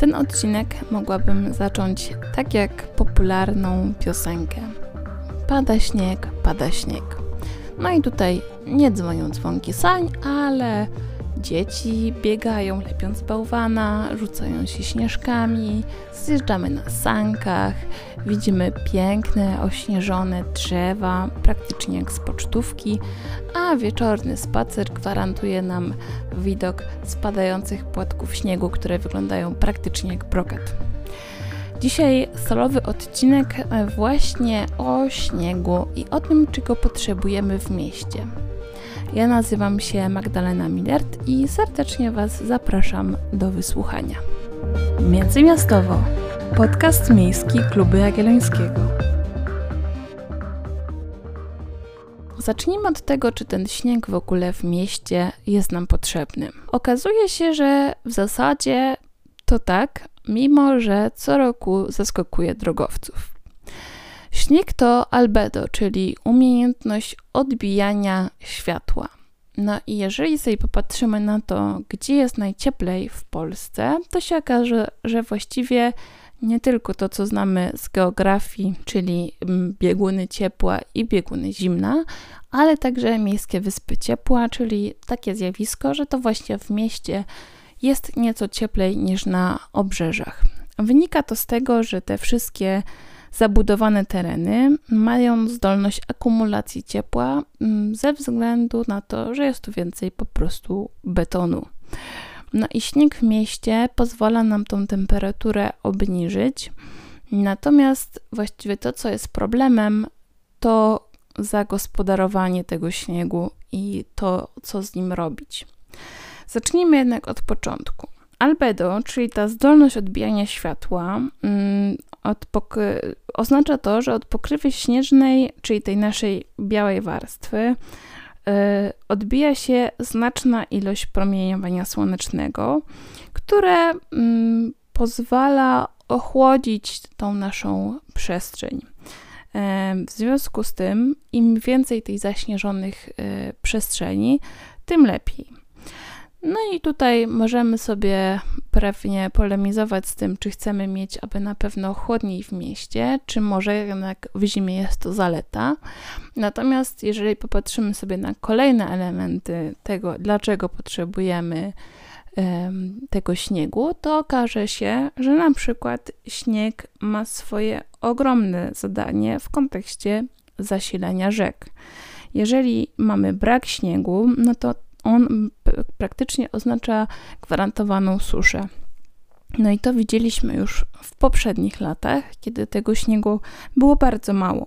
Ten odcinek mogłabym zacząć tak jak popularną piosenkę. Pada śnieg, pada śnieg. No i tutaj nie dzwonią dzwonki sań, ale Dzieci biegają lepiąc bałwana, rzucają się śnieżkami, zjeżdżamy na sankach, widzimy piękne, ośnieżone drzewa, praktycznie jak z pocztówki, a wieczorny spacer gwarantuje nam widok spadających płatków śniegu, które wyglądają praktycznie jak brokat. Dzisiaj solowy odcinek właśnie o śniegu i o tym, czego potrzebujemy w mieście. Ja nazywam się Magdalena Millert i serdecznie Was zapraszam do wysłuchania. Międzymiastowo. Podcast miejski Klubu Jagiellońskiego. Zacznijmy od tego, czy ten śnieg w ogóle w mieście jest nam potrzebny. Okazuje się, że w zasadzie to tak, mimo że co roku zaskakuje drogowców. Śnieg to albedo, czyli umiejętność odbijania światła. No i jeżeli sobie popatrzymy na to, gdzie jest najcieplej w Polsce, to się okaże, że właściwie nie tylko to, co znamy z geografii, czyli mm, bieguny ciepła i bieguny zimna, ale także miejskie wyspy ciepła, czyli takie zjawisko, że to właśnie w mieście jest nieco cieplej niż na obrzeżach. Wynika to z tego, że te wszystkie Zabudowane tereny mają zdolność akumulacji ciepła mm, ze względu na to, że jest tu więcej po prostu betonu. No i śnieg w mieście pozwala nam tą temperaturę obniżyć. Natomiast właściwie to, co jest problemem, to zagospodarowanie tego śniegu i to, co z nim robić. Zacznijmy jednak od początku. Albedo, czyli ta zdolność odbijania światła, mm, oznacza to, że od pokrywy śnieżnej, czyli tej naszej białej warstwy, y, odbija się znaczna ilość promieniowania słonecznego, które mm, pozwala ochłodzić tą naszą przestrzeń. W związku z tym, im więcej tej zaśnieżonych y, przestrzeni, tym lepiej. No i tutaj możemy sobie pewnie polemizować z tym, czy chcemy mieć, aby na pewno chłodniej w mieście, czy może jednak w zimie jest to zaleta. Natomiast jeżeli popatrzymy sobie na kolejne elementy tego, dlaczego potrzebujemy um, tego śniegu, to okaże się, że na przykład śnieg ma swoje ogromne zadanie w kontekście zasilania rzek. Jeżeli mamy brak śniegu, no to on praktycznie oznacza gwarantowaną suszę. No i to widzieliśmy już w poprzednich latach, kiedy tego śniegu było bardzo mało.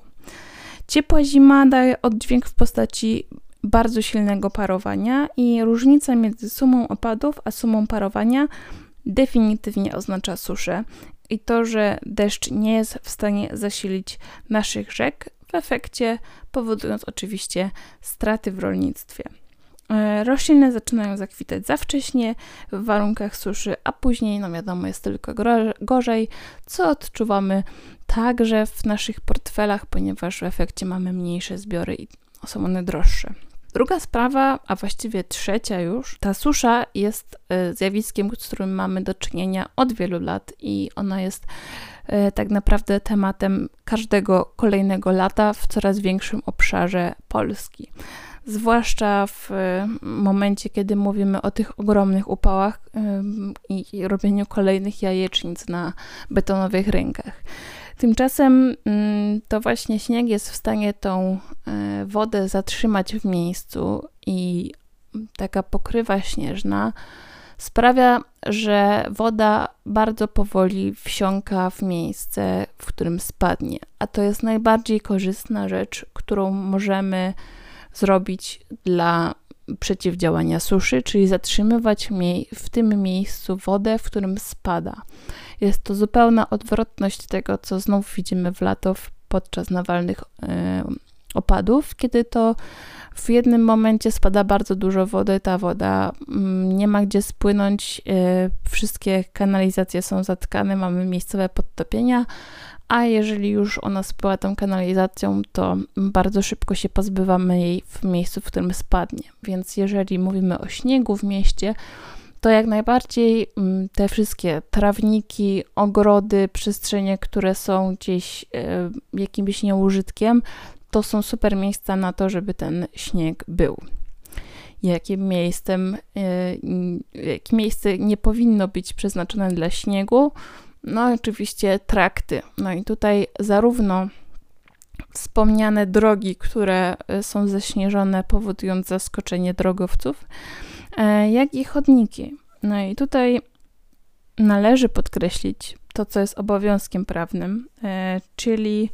Ciepła zima daje oddźwięk w postaci bardzo silnego parowania i różnica między sumą opadów a sumą parowania definitywnie oznacza suszę. I to, że deszcz nie jest w stanie zasilić naszych rzek, w efekcie powodując oczywiście straty w rolnictwie. E, rośliny zaczynają zakwitać za wcześnie w warunkach suszy, a później, no wiadomo, jest tylko gorzej, co odczuwamy także w naszych portfelach, ponieważ w efekcie mamy mniejsze zbiory i są one droższe. Druga sprawa, a właściwie trzecia już, ta susza jest e, zjawiskiem, z którym mamy do czynienia od wielu lat i ona jest e, tak naprawdę tematem każdego kolejnego lata w coraz większym obszarze Polski zwłaszcza w e, momencie, kiedy mówimy o tych ogromnych upałach i robieniu kolejnych jajecznic na betonowych rynkach. Tymczasem mm, to właśnie śnieg jest w stanie tą e, wodę zatrzymać w miejscu i taka pokrywa śnieżna sprawia, że woda bardzo powoli wsiąka w miejsce, w którym spadnie. A to jest najbardziej korzystna rzecz, którą możemy zrobić dla przeciwdziałania suszy, czyli zatrzymywać w tym miejscu wodę, w którym spada. Jest to zupełna odwrotność tego, co znów widzimy w lato podczas nawalnych e, opadów, kiedy to w jednym momencie spada bardzo dużo wody, ta woda mm, nie ma gdzie spłynąć, e, wszystkie kanalizacje są zatkane, mamy miejscowe podtopienia, a jeżeli już ona spływa tą kanalizacją, to bardzo szybko się pozbywamy jej w miejscu, w którym spadnie. Więc jeżeli mówimy o śniegu w mieście, to jak najbardziej mm, te wszystkie trawniki, ogrody, przestrzenie, które są gdzieś e, jakimś nieużytkiem, to są super miejsca na to, żeby ten śnieg był. Jakim miejscem, e, jakie miejsce nie powinno być przeznaczone dla śniegu? No, oczywiście trakty. No i tutaj zarówno wspomniane drogi, które e, są zaśnieżone, powodując zaskoczenie drogowców, e, jak i chodniki. No i tutaj należy podkreślić to, co jest obowiązkiem prawnym, e, czyli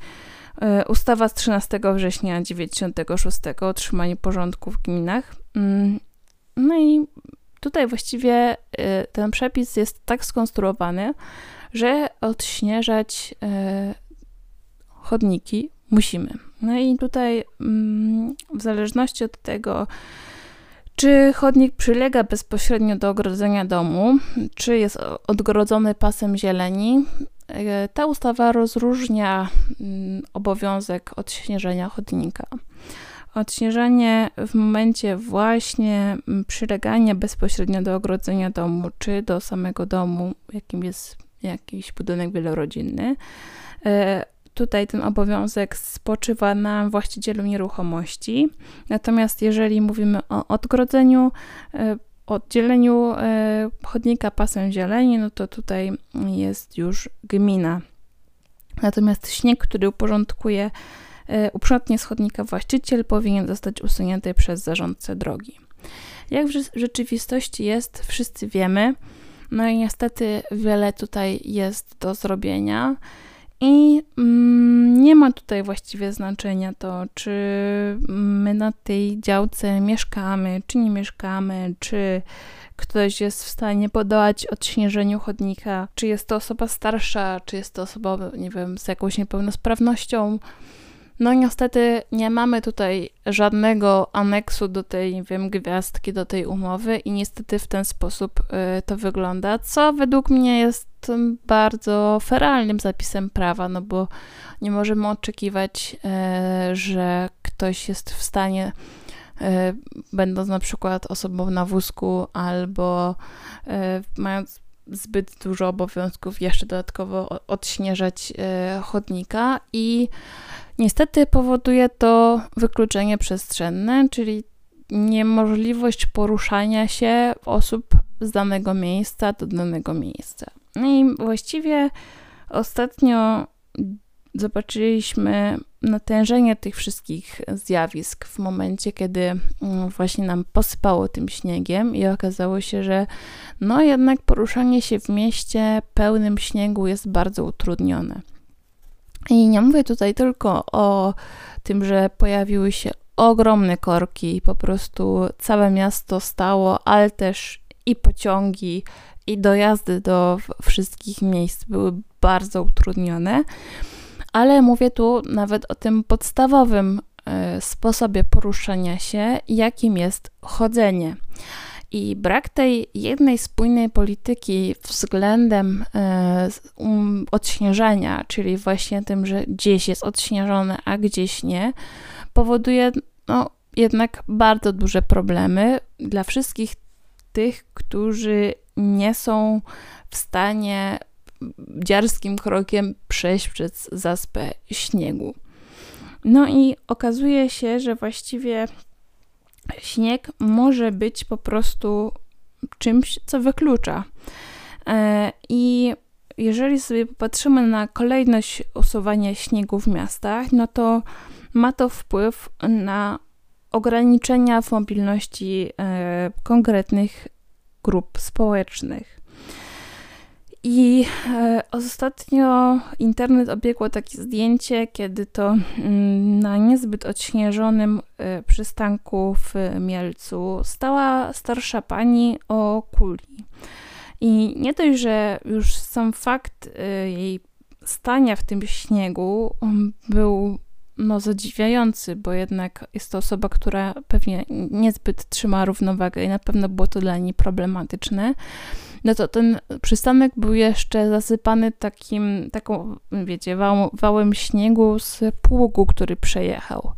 ustawa z 13 września 96 o utrzymaniu porządku w gminach. Mm, no i tutaj właściwie ten przepis jest tak skonstruowany, że odśnieżać chodniki musimy. No i tutaj mm, w zależności od tego, czy chodnik przylega bezpośrednio do ogrodzenia domu, czy jest odgrodzony pasem zieleni, e, ta ustawa rozróżnia mm, obowiązek odśnieżenia chodnika. Odśnieżenie w momencie właśnie mm, przylegania bezpośrednio do ogrodzenia domu, czy do samego domu, jakim jest jakiś budynek wielorodzinny, e, Tutaj ten obowiązek spoczywa na właścicielu nieruchomości. Natomiast jeżeli mówimy o odgrodzeniu, e, oddzieleniu e, chodnika pasem zieleni, no to tutaj jest już gmina. Natomiast śnieg, który uporządkuje, uprzątnie z chodnika właściciel, powinien zostać usunięty przez zarządcę drogi. Jak w rzeczywistości jest, wszyscy wiemy. No i niestety wiele tutaj jest do zrobienia. I mm, nie ma tutaj właściwie znaczenia to, czy my na tej działce mieszkamy, czy nie mieszkamy, czy ktoś jest w stanie podołać odśnieżeniu chodnika, czy jest to osoba starsza, czy jest to osoba, nie wiem, z jakąś niepełnosprawnością. No niestety nie mamy tutaj żadnego aneksu do tej, nie wiem, gwiazdki, do tej umowy i niestety w ten sposób y, to wygląda, co według mnie jest bardzo feralnym zapisem prawa, no bo nie możemy oczekiwać, y, że ktoś jest w stanie y, będąc na przykład osobą na wózku albo mając zbyt dużo obowiązków, jeszcze dodatkowo odśnieżać chodnika i Niestety powoduje to wykluczenie przestrzenne, czyli niemożliwość poruszania się osób z danego miejsca do danego miejsca. No i właściwie ostatnio zobaczyliśmy natężenie tych wszystkich zjawisk w momencie, kiedy mm, właśnie nam posypało tym śniegiem i okazało się, że no jednak poruszanie się w mieście pełnym śniegu jest bardzo utrudnione. I nie mówię tutaj tylko o tym, że pojawiły się ogromne korki i po prostu całe miasto stało, ale też i pociągi, i dojazdy do wszystkich miejsc były bardzo utrudnione. Ale mówię tu nawet o tym podstawowym e, sposobie poruszania się, jakim jest chodzenie. I brak tej jednej spójnej polityki względem e, um, czyli właśnie tym, że gdzieś jest odśnieżone, a gdzieś nie, powoduje no, jednak bardzo duże problemy dla wszystkich tych, którzy nie są w stanie dziarskim krokiem przejść przez zaspę śniegu. No i okazuje się, że właściwie śnieg może być po prostu czymś, co wyklucza. E, I jeżeli sobie popatrzymy na kolejność usuwania śniegu w miastach, no to ma to wpływ na ograniczenia w mobilności e, konkretnych grup społecznych. I e, ostatnio internet obiegło takie zdjęcie, kiedy to mm, na niezbyt odśnieżonym e, przystanku w Mielcu stała starsza pani o kuli. I nie dość, że już sam fakt e, jej stania w tym śniegu mm, był no, zadziwiający, bo jednak jest to osoba, która pewnie niezbyt trzyma równowagę i na pewno było to dla niej problematyczne no to ten przystanek był jeszcze zasypany takim, taką, wiecie, wałem śniegu z pługu, który przejechał.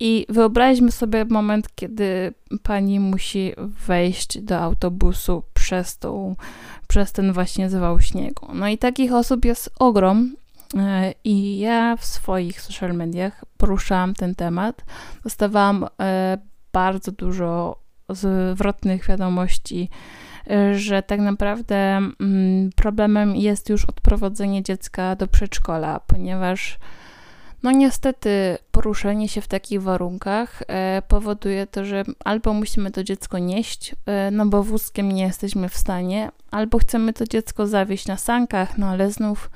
I wyobraźmy sobie moment, kiedy pani musi wejść do autobusu przez, tą, przez ten właśnie zwał śniegu. No i takich osób jest ogrom. I ja w swoich social mediach poruszałam ten temat. Dostawałam e, bardzo dużo zwrotnych wiadomości, e, że tak naprawdę mm, problemem jest już odprowadzenie dziecka do przedszkola, ponieważ no niestety poruszenie się w takich warunkach e, powoduje to, że albo musimy to dziecko nieść, no bo wózkiem nie jesteśmy w stanie, albo chcemy to dziecko zawieźć na sankach, no ale znów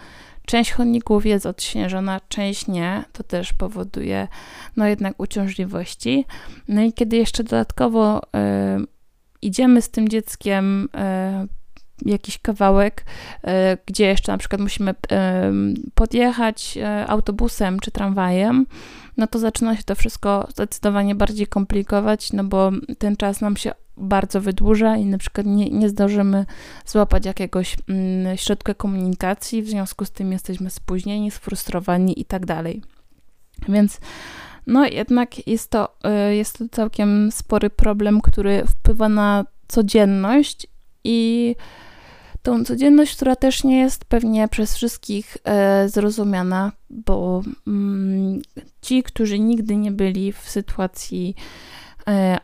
część chodników jest odśnieżona, część nie, to też powoduje no jednak uciążliwości. No i kiedy jeszcze dodatkowo e, idziemy z tym dzieckiem e, jakiś kawałek, e, gdzie jeszcze na przykład musimy e, podjechać e, autobusem czy tramwajem, no to zaczyna się to wszystko zdecydowanie bardziej komplikować, no bo ten czas nam się bardzo wydłuża i na przykład nie, nie zdążymy złapać jakiegoś mm, środka komunikacji, w związku z tym jesteśmy spóźnieni, sfrustrowani i tak dalej. Więc no jednak jest to, jest to całkiem spory problem, który wpływa na codzienność i tą codzienność, która też nie jest pewnie przez wszystkich e, zrozumiana, bo mm, ci, którzy nigdy nie byli w sytuacji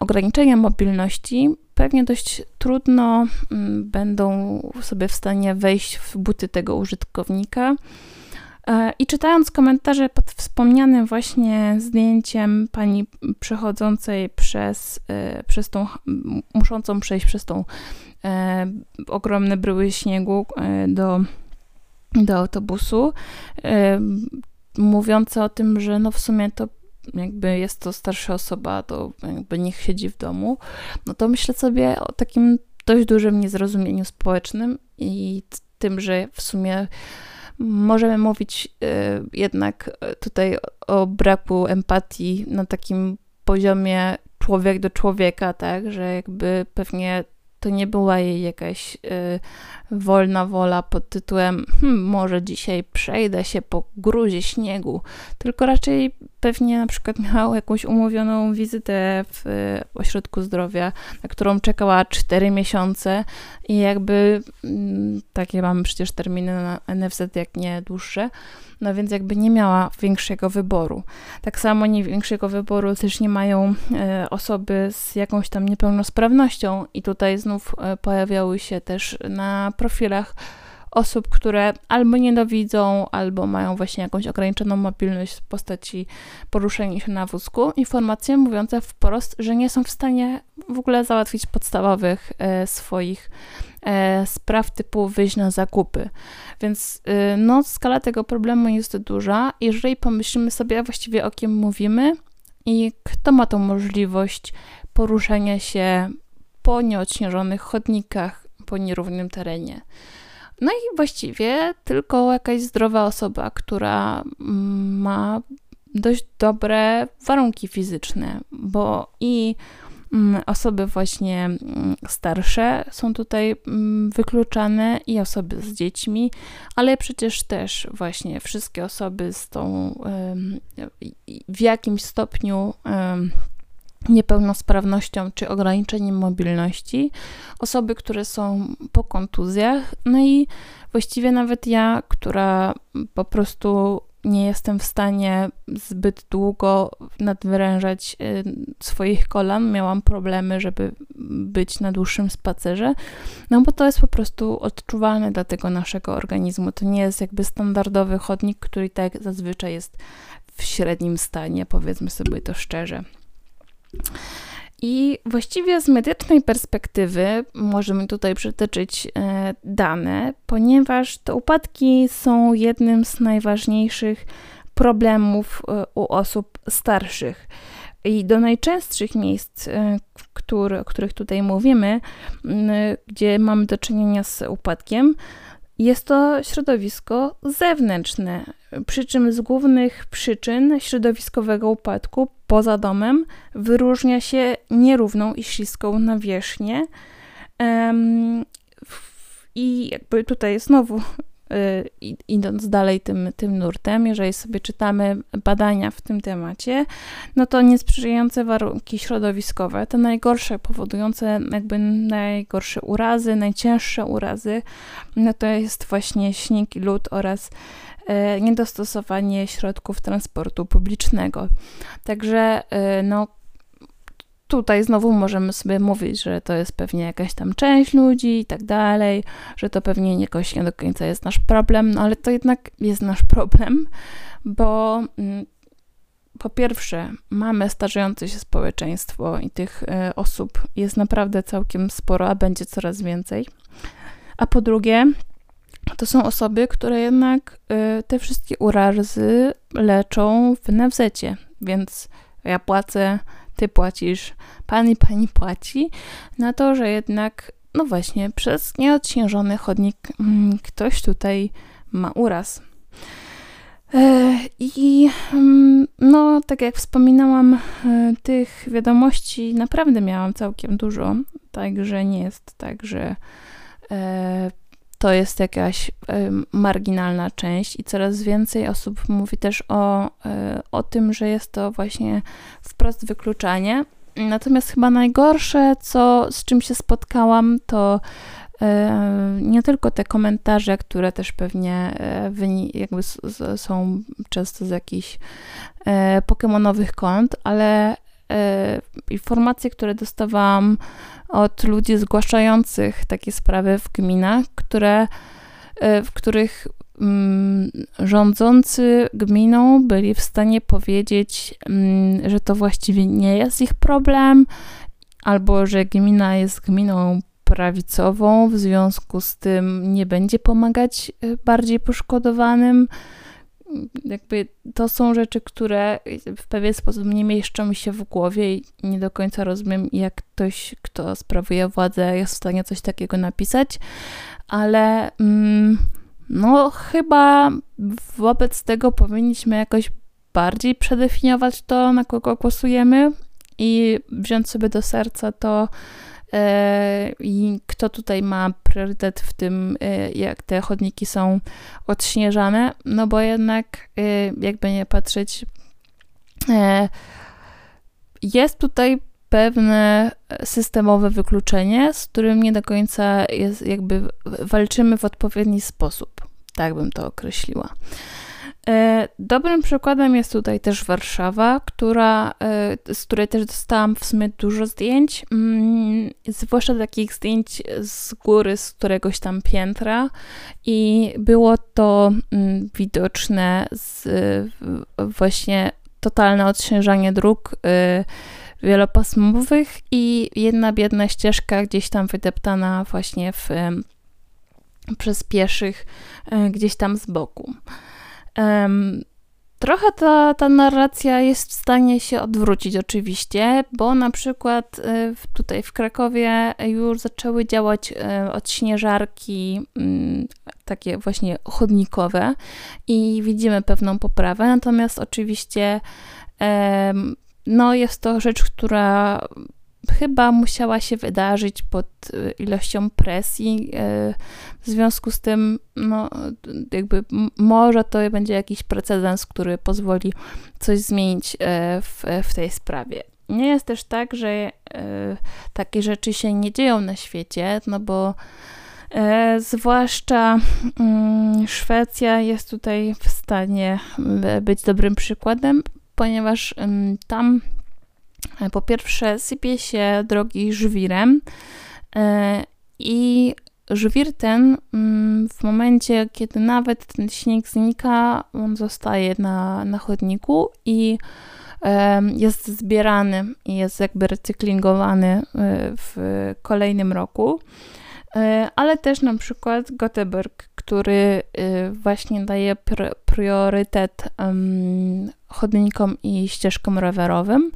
ograniczenia mobilności, pewnie dość trudno mm, będą sobie w stanie wejść w buty tego użytkownika. E, I czytając komentarze pod wspomnianym właśnie zdjęciem pani przechodzącej przez, e, przez tą, muszącą przejść przez tą e, ogromne bryły śniegu e, do, do autobusu, e, mówiące o tym, że no w sumie to jakby jest to starsza osoba, to jakby niech siedzi w domu, no to myślę sobie o takim dość dużym niezrozumieniu społecznym i tym, że w sumie możemy mówić e, jednak tutaj o braku empatii na takim poziomie człowiek do człowieka, tak, że jakby pewnie to nie była jej jakaś y, wolna wola pod tytułem hm, może dzisiaj przejdę się po gruzie śniegu, tylko raczej pewnie na przykład miała jakąś umówioną wizytę w y, ośrodku zdrowia, na którą czekała 4 miesiące i jakby y, takie mamy przecież terminy na NFZ, jak nie dłuższe, no więc jakby nie miała większego wyboru. Tak samo nie większego wyboru też nie mają e, osoby z jakąś tam niepełnosprawnością i tutaj znów e, pojawiały się też na profilach osób, które albo nienawidzą, albo mają właśnie jakąś ograniczoną mobilność w postaci poruszenia się na wózku, informacje mówiące wprost, że nie są w stanie w ogóle załatwić podstawowych e, swoich e, spraw typu wyjść na zakupy. Więc e, no, skala tego problemu jest duża. Jeżeli pomyślimy sobie właściwie o kim mówimy i kto ma tą możliwość poruszania się po nieodśnieżonych chodnikach, po nierównym terenie. No i właściwie tylko jakaś zdrowa osoba, która mm, ma dość dobre warunki fizyczne, bo i mm, osoby właśnie mm, starsze są tutaj wykluczane i osoby z dziećmi, ale przecież też właśnie wszystkie osoby z tą w jakimś stopniu niepełnosprawnością czy ograniczeniem mobilności, osoby, które są po kontuzjach, no i właściwie nawet ja, która po prostu nie jestem w stanie zbyt długo nadwyrężać y, swoich kolan. Miałam problemy, żeby być na dłuższym spacerze, no bo to jest po prostu odczuwalne dla tego naszego organizmu. To nie jest jakby standardowy chodnik, który tak zazwyczaj jest w średnim stanie, powiedzmy sobie to szczerze. I właściwie z medycznej perspektywy możemy tutaj przytoczyć e, dane, ponieważ te upadki są jednym z najważniejszych problemów e, u osób starszych. I do najczęstszych miejsc, e, który, o których tutaj mówimy, gdzie mamy do czynienia z upadkiem, jest to środowisko zewnętrzne, przy czym z głównych przyczyn środowiskowego upadku poza domem wyróżnia się nierówną i śliską nawierzchnię. I jakby tutaj znowu idąc dalej tym, tym nurtem, jeżeli sobie czytamy badania w tym temacie, no to niesprzyjające warunki środowiskowe, te najgorsze, powodujące jakby najgorsze urazy, najcięższe urazy, no to jest właśnie śnieg i lód oraz e, niedostosowanie środków transportu publicznego. Także e, no, tutaj znowu możemy sobie mówić, że to jest pewnie jakaś tam część ludzi i tak dalej, że to pewnie jakoś nie do końca jest nasz problem, no ale to jednak jest nasz problem, bo mm, po pierwsze, mamy starzejące się społeczeństwo i tych y, osób jest naprawdę całkiem sporo, a będzie coraz więcej. A po drugie, to są osoby, które jednak y, te wszystkie urazy leczą w NFZ, więc ja płacę ty płacisz, pan i pani płaci, na to, że jednak, no właśnie, przez nieodśnieżony chodnik mm, ktoś tutaj ma uraz. E, I mm, no, tak jak wspominałam, e, tych wiadomości naprawdę miałam całkiem dużo, także nie jest tak, że e, to jest jakaś marginalna część i coraz więcej osób mówi też o, e, o tym, że jest to właśnie wprost wykluczanie. Natomiast chyba najgorsze, co, z czym się spotkałam, to e, nie tylko te komentarze, które też pewnie e, jakby są często z jakichś pokemonowych kont, ale informacje, które dostawałam od ludzi zgłaszających takie sprawy w gminach, które, e, w których mm, rządzący gminą byli w stanie powiedzieć, mm, że to właściwie nie jest ich problem, albo że gmina jest gminą prawicową, w związku z tym nie będzie pomagać e, bardziej poszkodowanym jakby to są rzeczy, które w pewien sposób nie mieszczą mi się w głowie i nie do końca rozumiem, jak ktoś, kto sprawuje władzę, jest w stanie coś takiego napisać, ale mm, no chyba wobec tego powinniśmy jakoś bardziej przedefiniować to, na kogo głosujemy i wziąć sobie do serca to, i kto tutaj ma priorytet w tym, e, jak te chodniki są odśnieżane, no bo jednak, e, jakby nie patrzeć, jest tutaj pewne systemowe wykluczenie, z którym nie do końca jest, jakby walczymy w odpowiedni sposób. Tak bym to określiła. E, dobrym przykładem jest tutaj też Warszawa, która, e, z której też dostałam w sumie dużo zdjęć, mm, zwłaszcza takich zdjęć z góry, z któregoś tam piętra i było to mm, widoczne z właśnie totalne odśnieżanie dróg e, wielopasmowych i jedna biedna ścieżka gdzieś tam wydeptana właśnie w, przez pieszych gdzieś tam z boku. Trochę ta, ta narracja jest w stanie się odwrócić, oczywiście, bo na przykład y, tutaj w Krakowie już zaczęły działać y, odśnieżarki mm, takie właśnie chodnikowe i widzimy pewną poprawę, natomiast oczywiście no jest to rzecz, która chyba musiała się wydarzyć pod y, ilością presji. Y, w związku z tym, no, jakby może to będzie jakiś precedens, który pozwoli coś zmienić y, w, w tej sprawie. Nie jest też tak, że takie rzeczy się nie dzieją na świecie, no bo zwłaszcza mm, Szwecja jest tutaj w stanie być dobrym przykładem, ponieważ tam E, po pierwsze, sypie się drogi żwirem e, i żwir ten mm, w momencie, kiedy nawet ten śnieg znika, on zostaje na, na chodniku i jest zbierany i jest jakby recyklingowany e, w kolejnym roku. Ale też na przykład Göteborg, który właśnie daje priorytet chodnikom i ścieżkom rowerowym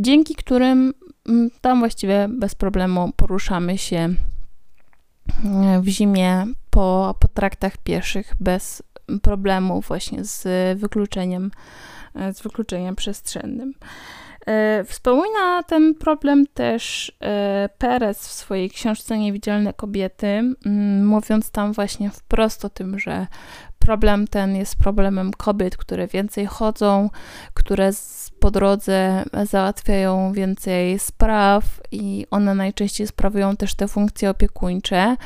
dzięki którym mm, tam właściwie bez problemu poruszamy się e, w zimie po, po traktach pieszych bez problemu właśnie z wykluczeniem, e, z wykluczeniem przestrzennym. E, wspomina ten problem też Perez w swojej książce Niewidzialne kobiety, mówiąc tam właśnie wprost o tym, że problem ten jest problemem kobiet, które więcej chodzą, które po drodze załatwiają więcej spraw i one najczęściej sprawują też te funkcje opiekuńcze.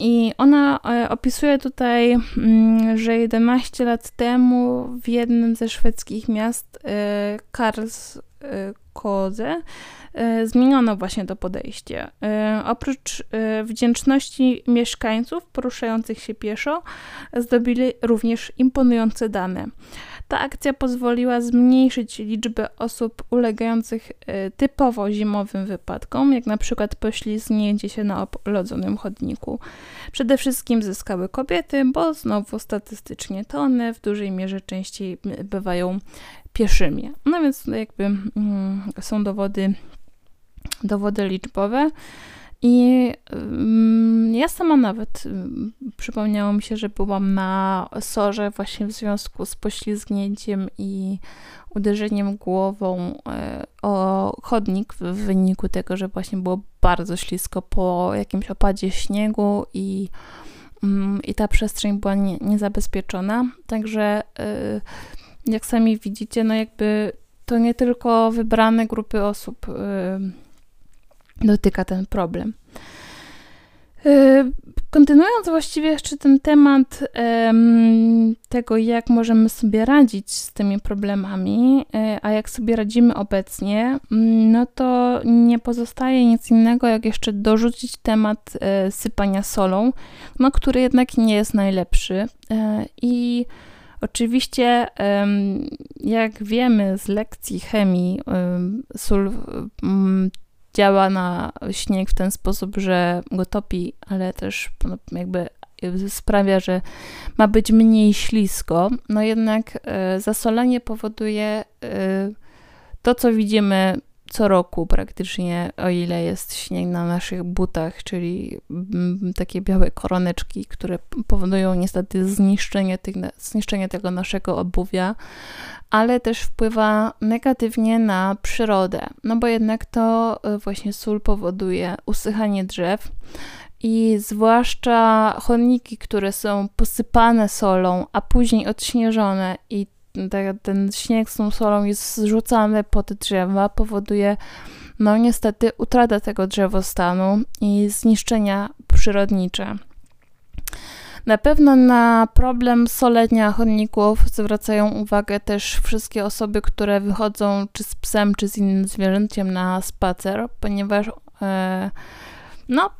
I ona e, opisuje tutaj, mm, że 11 lat temu w jednym ze szwedzkich miast, e, Karlskoze, e, zmieniono właśnie to podejście. Oprócz wdzięczności mieszkańców poruszających się pieszo, zdobili również imponujące dane. Ta akcja pozwoliła zmniejszyć liczbę osób ulegających e, typowo zimowym wypadkom, jak na przykład poślizgnięcie się na oplodzonym chodniku. Przede wszystkim zyskały kobiety, bo znowu statystycznie to one w dużej mierze częściej bywają pieszymi. No więc jakby mm, są dowody, dowody liczbowe. I um, ja sama nawet um, przypomniało mi się, że byłam na sorze właśnie w związku z poślizgnięciem i uderzeniem głową e, o chodnik w wyniku tego, że właśnie było bardzo ślisko po jakimś opadzie śniegu i, um, i ta przestrzeń była nie, niezabezpieczona. Także e, jak sami widzicie, no jakby to nie tylko wybrane grupy osób e, dotyka ten problem. Y, kontynuując właściwie jeszcze ten temat tego, jak możemy sobie radzić z tymi problemami, y, a jak sobie radzimy obecnie, um, no to nie pozostaje nic innego, jak jeszcze dorzucić temat y, sypania solą, no, który jednak nie jest najlepszy. I Oczywiście, jak wiemy z lekcji chemii, sól działa na śnieg w ten sposób, że go topi, ale też jakby sprawia, że ma być mniej ślisko. No jednak e, zasolenie powoduje e, to, co widzimy co roku praktycznie, o ile jest śnieg na naszych butach, czyli mm, takie białe koroneczki, które powodują niestety zniszczenie, tych, zniszczenie tego naszego obuwia, ale też wpływa negatywnie na przyrodę, no bo jednak to e, właśnie sól powoduje usychanie drzew i zwłaszcza chodniki, które są posypane solą, a później odśnieżone i ten śnieg z tą solą jest zrzucany pod drzewa, powoduje no niestety utratę tego drzewostanu i zniszczenia przyrodnicze. Na pewno na problem solenia chodników zwracają uwagę też wszystkie osoby, które wychodzą czy z psem, czy z innym zwierzęciem na spacer, ponieważ e, no,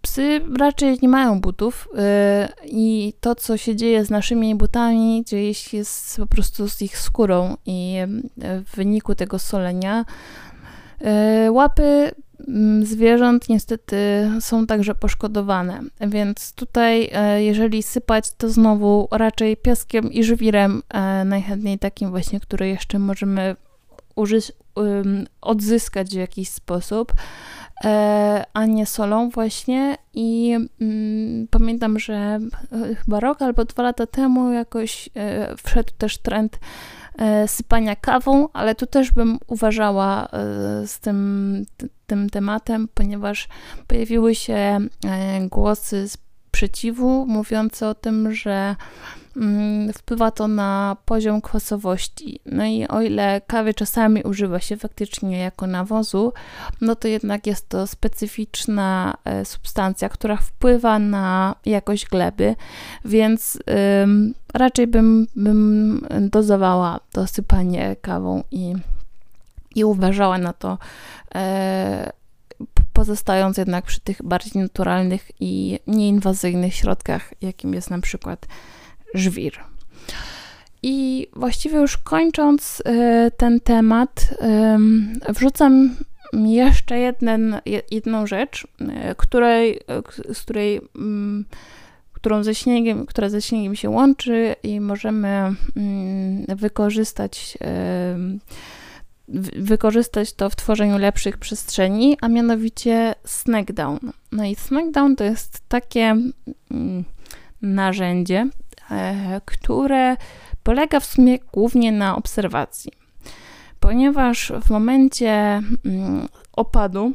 psy raczej nie mają butów e, i to, co się dzieje z naszymi butami, dzieje się z, po prostu z ich skórą i w wyniku tego solenia. E, łapy Mm, zwierząt niestety są także poszkodowane, więc tutaj e, jeżeli sypać, to znowu raczej piaskiem i żwirem, e, najchętniej takim właśnie, który jeszcze możemy użyć, odzyskać w jakiś sposób, e, a nie solą właśnie. I mm, pamiętam, że chyba rok albo dwa lata temu jakoś wszedł też trend E, sypania kawą, ale tu też bym uważała e, z tym, tym tematem, ponieważ pojawiły się e, głosy sprzeciwu mówiące o tym, że wpływa to na poziom kwasowości. No i o ile kawy czasami używa się faktycznie jako nawozu, no to jednak jest to specyficzna e, substancja, która wpływa na jakość gleby, więc raczej bym, bym dozowała to sypanie kawą i, i uważała na to. E, pozostając jednak przy tych bardziej naturalnych i nieinwazyjnych środkach, jakim jest na przykład żwir. I właściwie już kończąc e, ten temat, wrzucam jeszcze jeden, jedną rzecz, e, której, e, z której, mm, którą ze śniegiem, która ze śniegiem się łączy i możemy mm, wykorzystać wykorzystać to w tworzeniu lepszych przestrzeni, a mianowicie snackdown. No i snackdown to jest takie mm, narzędzie, które polega w sumie głównie na obserwacji. ponieważ w momencie mm, opadu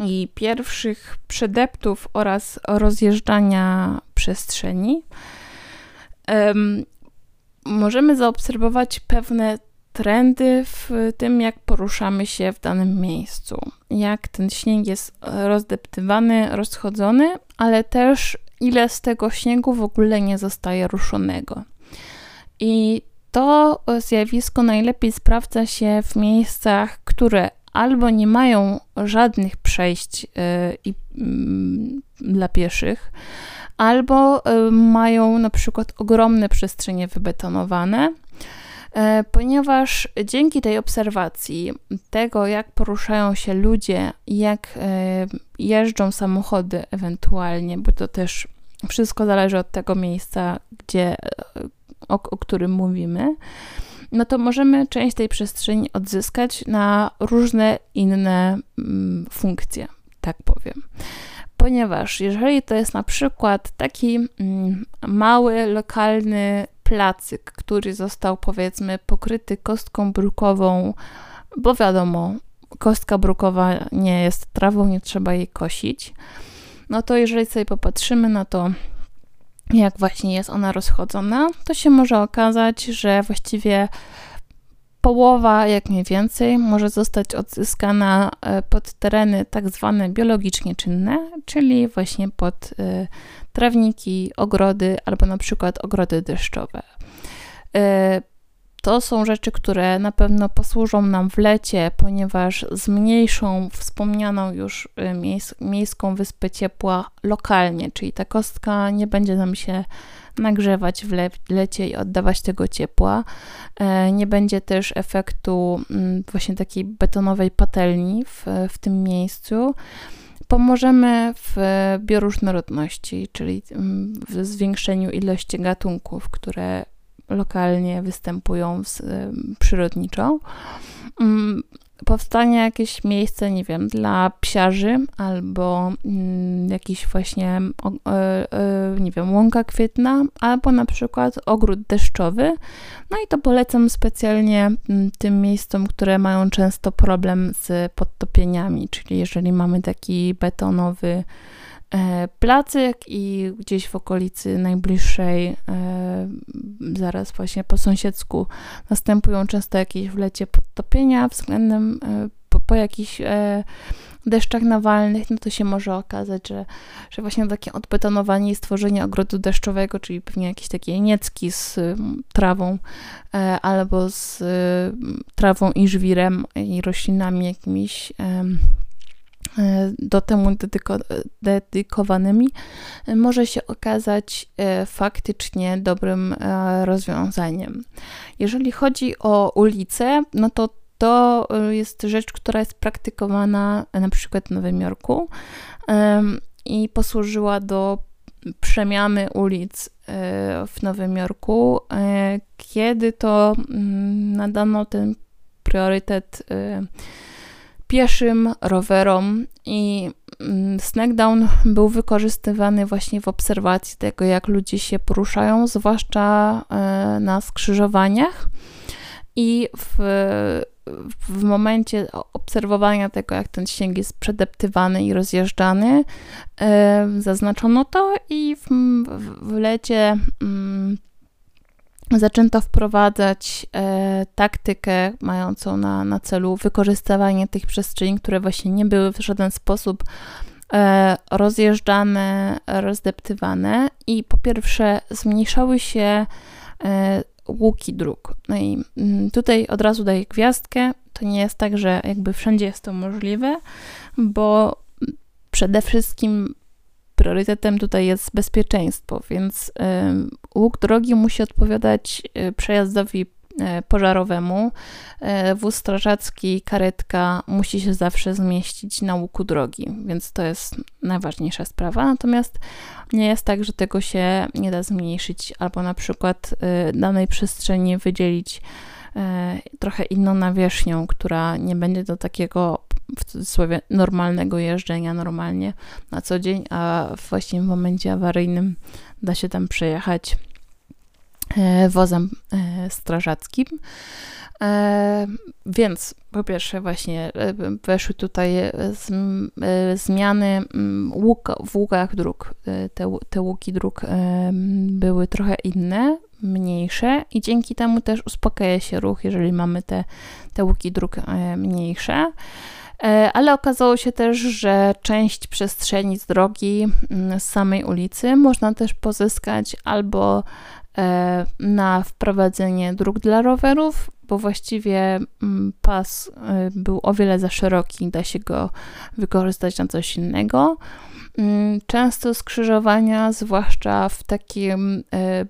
i pierwszych przedeptów oraz rozjeżdżania przestrzeni, możemy zaobserwować pewne trendy w tym, jak poruszamy się w danym miejscu. Jak ten śnieg jest rozdeptywany, rozchodzony, ale też ile z tego śniegu w ogóle nie zostaje ruszonego. I to zjawisko najlepiej sprawdza się w miejscach, które albo nie mają żadnych przejść yy, yy, dla pieszych, albo yy, mają na przykład ogromne przestrzenie wybetonowane, ponieważ dzięki tej obserwacji tego, jak poruszają się ludzie, jak e, jeżdżą samochody ewentualnie, bo to też wszystko zależy od tego miejsca, gdzie, e, o, o którym mówimy, no to możemy część tej przestrzeni odzyskać na różne inne mm, funkcje, tak powiem. Ponieważ jeżeli to jest na przykład taki mm, mały, lokalny placyk, który został powiedzmy pokryty kostką brukową, bo wiadomo, kostka brukowa nie jest trawą, nie trzeba jej kosić, no to jeżeli sobie popatrzymy na to, jak właśnie jest ona rozchodzona, to się może okazać, że właściwie połowa, jak mniej więcej, może zostać odzyskana e, pod tereny tak zwane biologicznie czynne, czyli właśnie pod e, trawniki, ogrody albo na przykład ogrody deszczowe. To są rzeczy, które na pewno posłużą nam w lecie, ponieważ zmniejszą wspomnianą już miejs miejską wyspę ciepła lokalnie, czyli ta kostka nie będzie nam się nagrzewać w, le lecie i oddawać tego ciepła. E, nie będzie też efektu mm, właśnie takiej betonowej patelni w, w tym miejscu. Pomożemy w bioróżnorodności, czyli mm, w zwiększeniu ilości gatunków, które lokalnie występują przyrodniczo. Mm, powstanie jakieś miejsce, nie wiem, dla psiarzy albo mm, jakiś właśnie, o, e, e, nie wiem, łąka kwietna, albo na przykład ogród deszczowy. No i to polecam specjalnie mm, tym miejscom, które mają często problem z podtopieniami, czyli jeżeli mamy taki betonowy placyk i gdzieś w okolicy najbliższej, e, zaraz właśnie po sąsiedzku, następują często jakieś w lecie podtopienia względem e, po, po jakichś deszczach nawalnych, no to się może okazać, że, że właśnie takie odbetonowanie i stworzenie ogrodu deszczowego, czyli pewnie jakieś takie niecki z trawą albo z trawą i żwirem i roślinami jakimiś E, do temu dedyko dedykowanymi, może się okazać e, faktycznie dobrym e, rozwiązaniem. Jeżeli chodzi o ulice, no to to jest rzecz, która jest praktykowana na przykład w Nowym Jorku i posłużyła do przemiany ulic w Nowym Jorku, kiedy to mm, nadano ten priorytet pieszym, rowerom i mm, Snackdown był wykorzystywany właśnie w obserwacji tego, jak ludzie się poruszają, zwłaszcza e, na skrzyżowaniach. I w, w momencie obserwowania tego, jak ten śnieg jest przedeptywany i rozjeżdżany, e, zaznaczono to i w, w lecie mm, zaczęto wprowadzać e, taktykę mającą na, na celu wykorzystywanie tych przestrzeni, które właśnie nie były w żaden sposób e, rozjeżdżane, rozdeptywane i po pierwsze zmniejszały się e, łuki dróg. No i mm, tutaj od razu daję gwiazdkę. To nie jest tak, że jakby wszędzie jest to możliwe, bo przede wszystkim priorytetem tutaj jest bezpieczeństwo, więc łuk drogi musi odpowiadać y, przejazdowi y, pożarowemu. Y, wóz strażacki, karetka musi się zawsze zmieścić na łuku drogi, więc to jest najważniejsza sprawa. Natomiast nie jest tak, że tego się nie da zmniejszyć, albo na przykład danej przestrzeni wydzielić trochę inną nawierzchnią, która nie będzie do takiego w cudzysłowie normalnego jeżdżenia normalnie na co dzień, a właśnie w momencie awaryjnym da się tam przejechać wozem strażackim. Więc po pierwsze właśnie weszły tutaj zmiany w łukach dróg. Te, te łuki dróg były trochę inne, mniejsze i dzięki temu też uspokaja się ruch, jeżeli mamy te, te łuki dróg mniejsze. E, ale okazało się też, że część przestrzeni z drogi mm, z samej ulicy można też pozyskać albo e, na wprowadzenie dróg dla rowerów, bo właściwie mm, pas e, był o wiele za szeroki, da się go wykorzystać na coś innego. Mm, często skrzyżowania, zwłaszcza w takim e,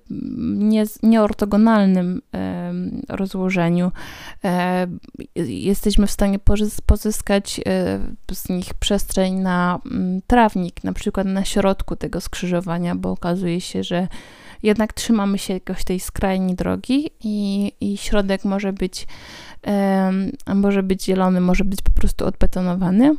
nie, nieortogonalnym e, rozłożeniu, e, jesteśmy w stanie pozyskać z nich przestrzeń na mm, trawnik, na przykład na środku tego skrzyżowania, bo okazuje się, że jednak trzymamy się jakoś tej skrajni drogi i, i środek może być, może być zielony, może być po prostu odbetonowany.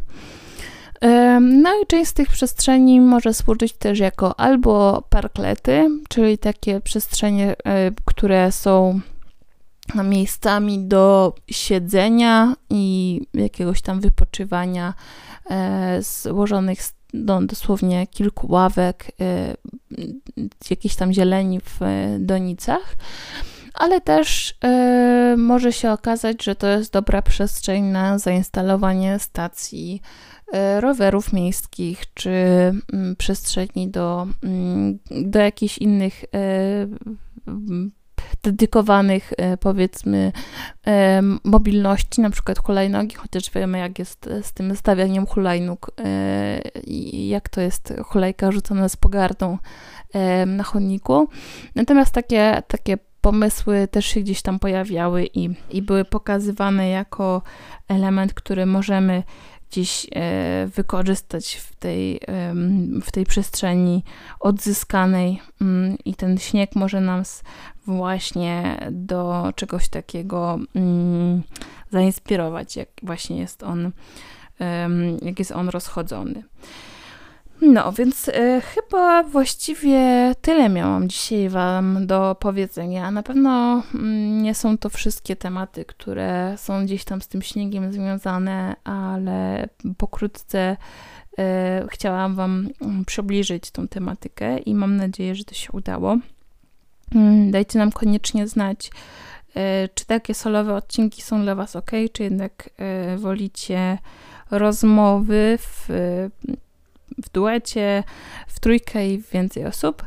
No i część z tych przestrzeni może służyć też jako albo parklety, czyli takie przestrzenie, e, które są miejscami do siedzenia i jakiegoś tam wypoczywania e, złożonych z no, dosłownie kilku ławek, e, jakiejś tam zieleni w donicach. Ale też y, może się okazać, że to jest dobra przestrzeń na zainstalowanie stacji rowerów miejskich czy y, przestrzeni do, mm, do jakichś innych y, dedykowanych powiedzmy mobilności, na przykład hulajnogi, chociaż wiemy jak jest z tym stawianiem hulajnóg i jak to jest hulajka rzucona z pogardą na chodniku. Natomiast takie, takie pomysły też się gdzieś tam pojawiały i, i były pokazywane jako element, który możemy gdzieś e, wykorzystać w tej, w tej przestrzeni odzyskanej mm, i ten śnieg może nas właśnie do czegoś takiego mm, zainspirować, jak właśnie jest on, jak jest on rozchodzony. No, więc y, chyba właściwie tyle miałam dzisiaj Wam do powiedzenia. Na pewno mm, nie są to wszystkie tematy, które są gdzieś tam z tym śniegiem związane, ale pokrótce y, chciałam Wam mm, przybliżyć tą tematykę i mam nadzieję, że to się udało. Y, dajcie nam koniecznie znać, czy takie solowe odcinki są dla Was ok, czy jednak wolicie rozmowy w w duecie, w trójkę i więcej osób.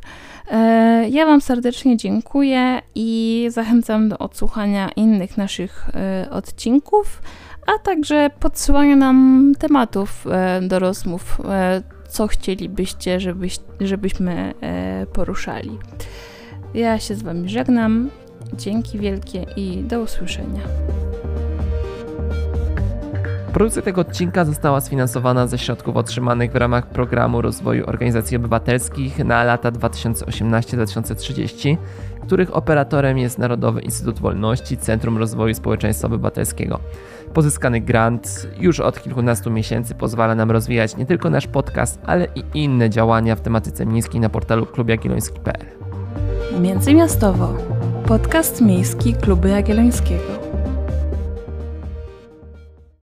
E, ja Wam serdecznie dziękuję i zachęcam do odsłuchania innych naszych e, odcinków, a także podsyłania nam tematów e, do rozmów, co chcielibyście, żebyś, żebyśmy poruszali. Ja się z Wami żegnam. Dzięki wielkie i do usłyszenia. Produkcja tego odcinka została sfinansowana ze środków otrzymanych w ramach Programu Rozwoju Organizacji Obywatelskich na lata 2018-2030, których operatorem jest Narodowy Instytut Wolności Centrum Rozwoju Społeczeństwa Obywatelskiego. Pozyskany grant już od kilkunastu miesięcy pozwala nam rozwijać nie tylko nasz podcast, ale i inne działania w tematyce miejskiej na portalu klubjagielloński.pl. Międzymiastowo. Podcast miejski Kluby Jagiellońskiego.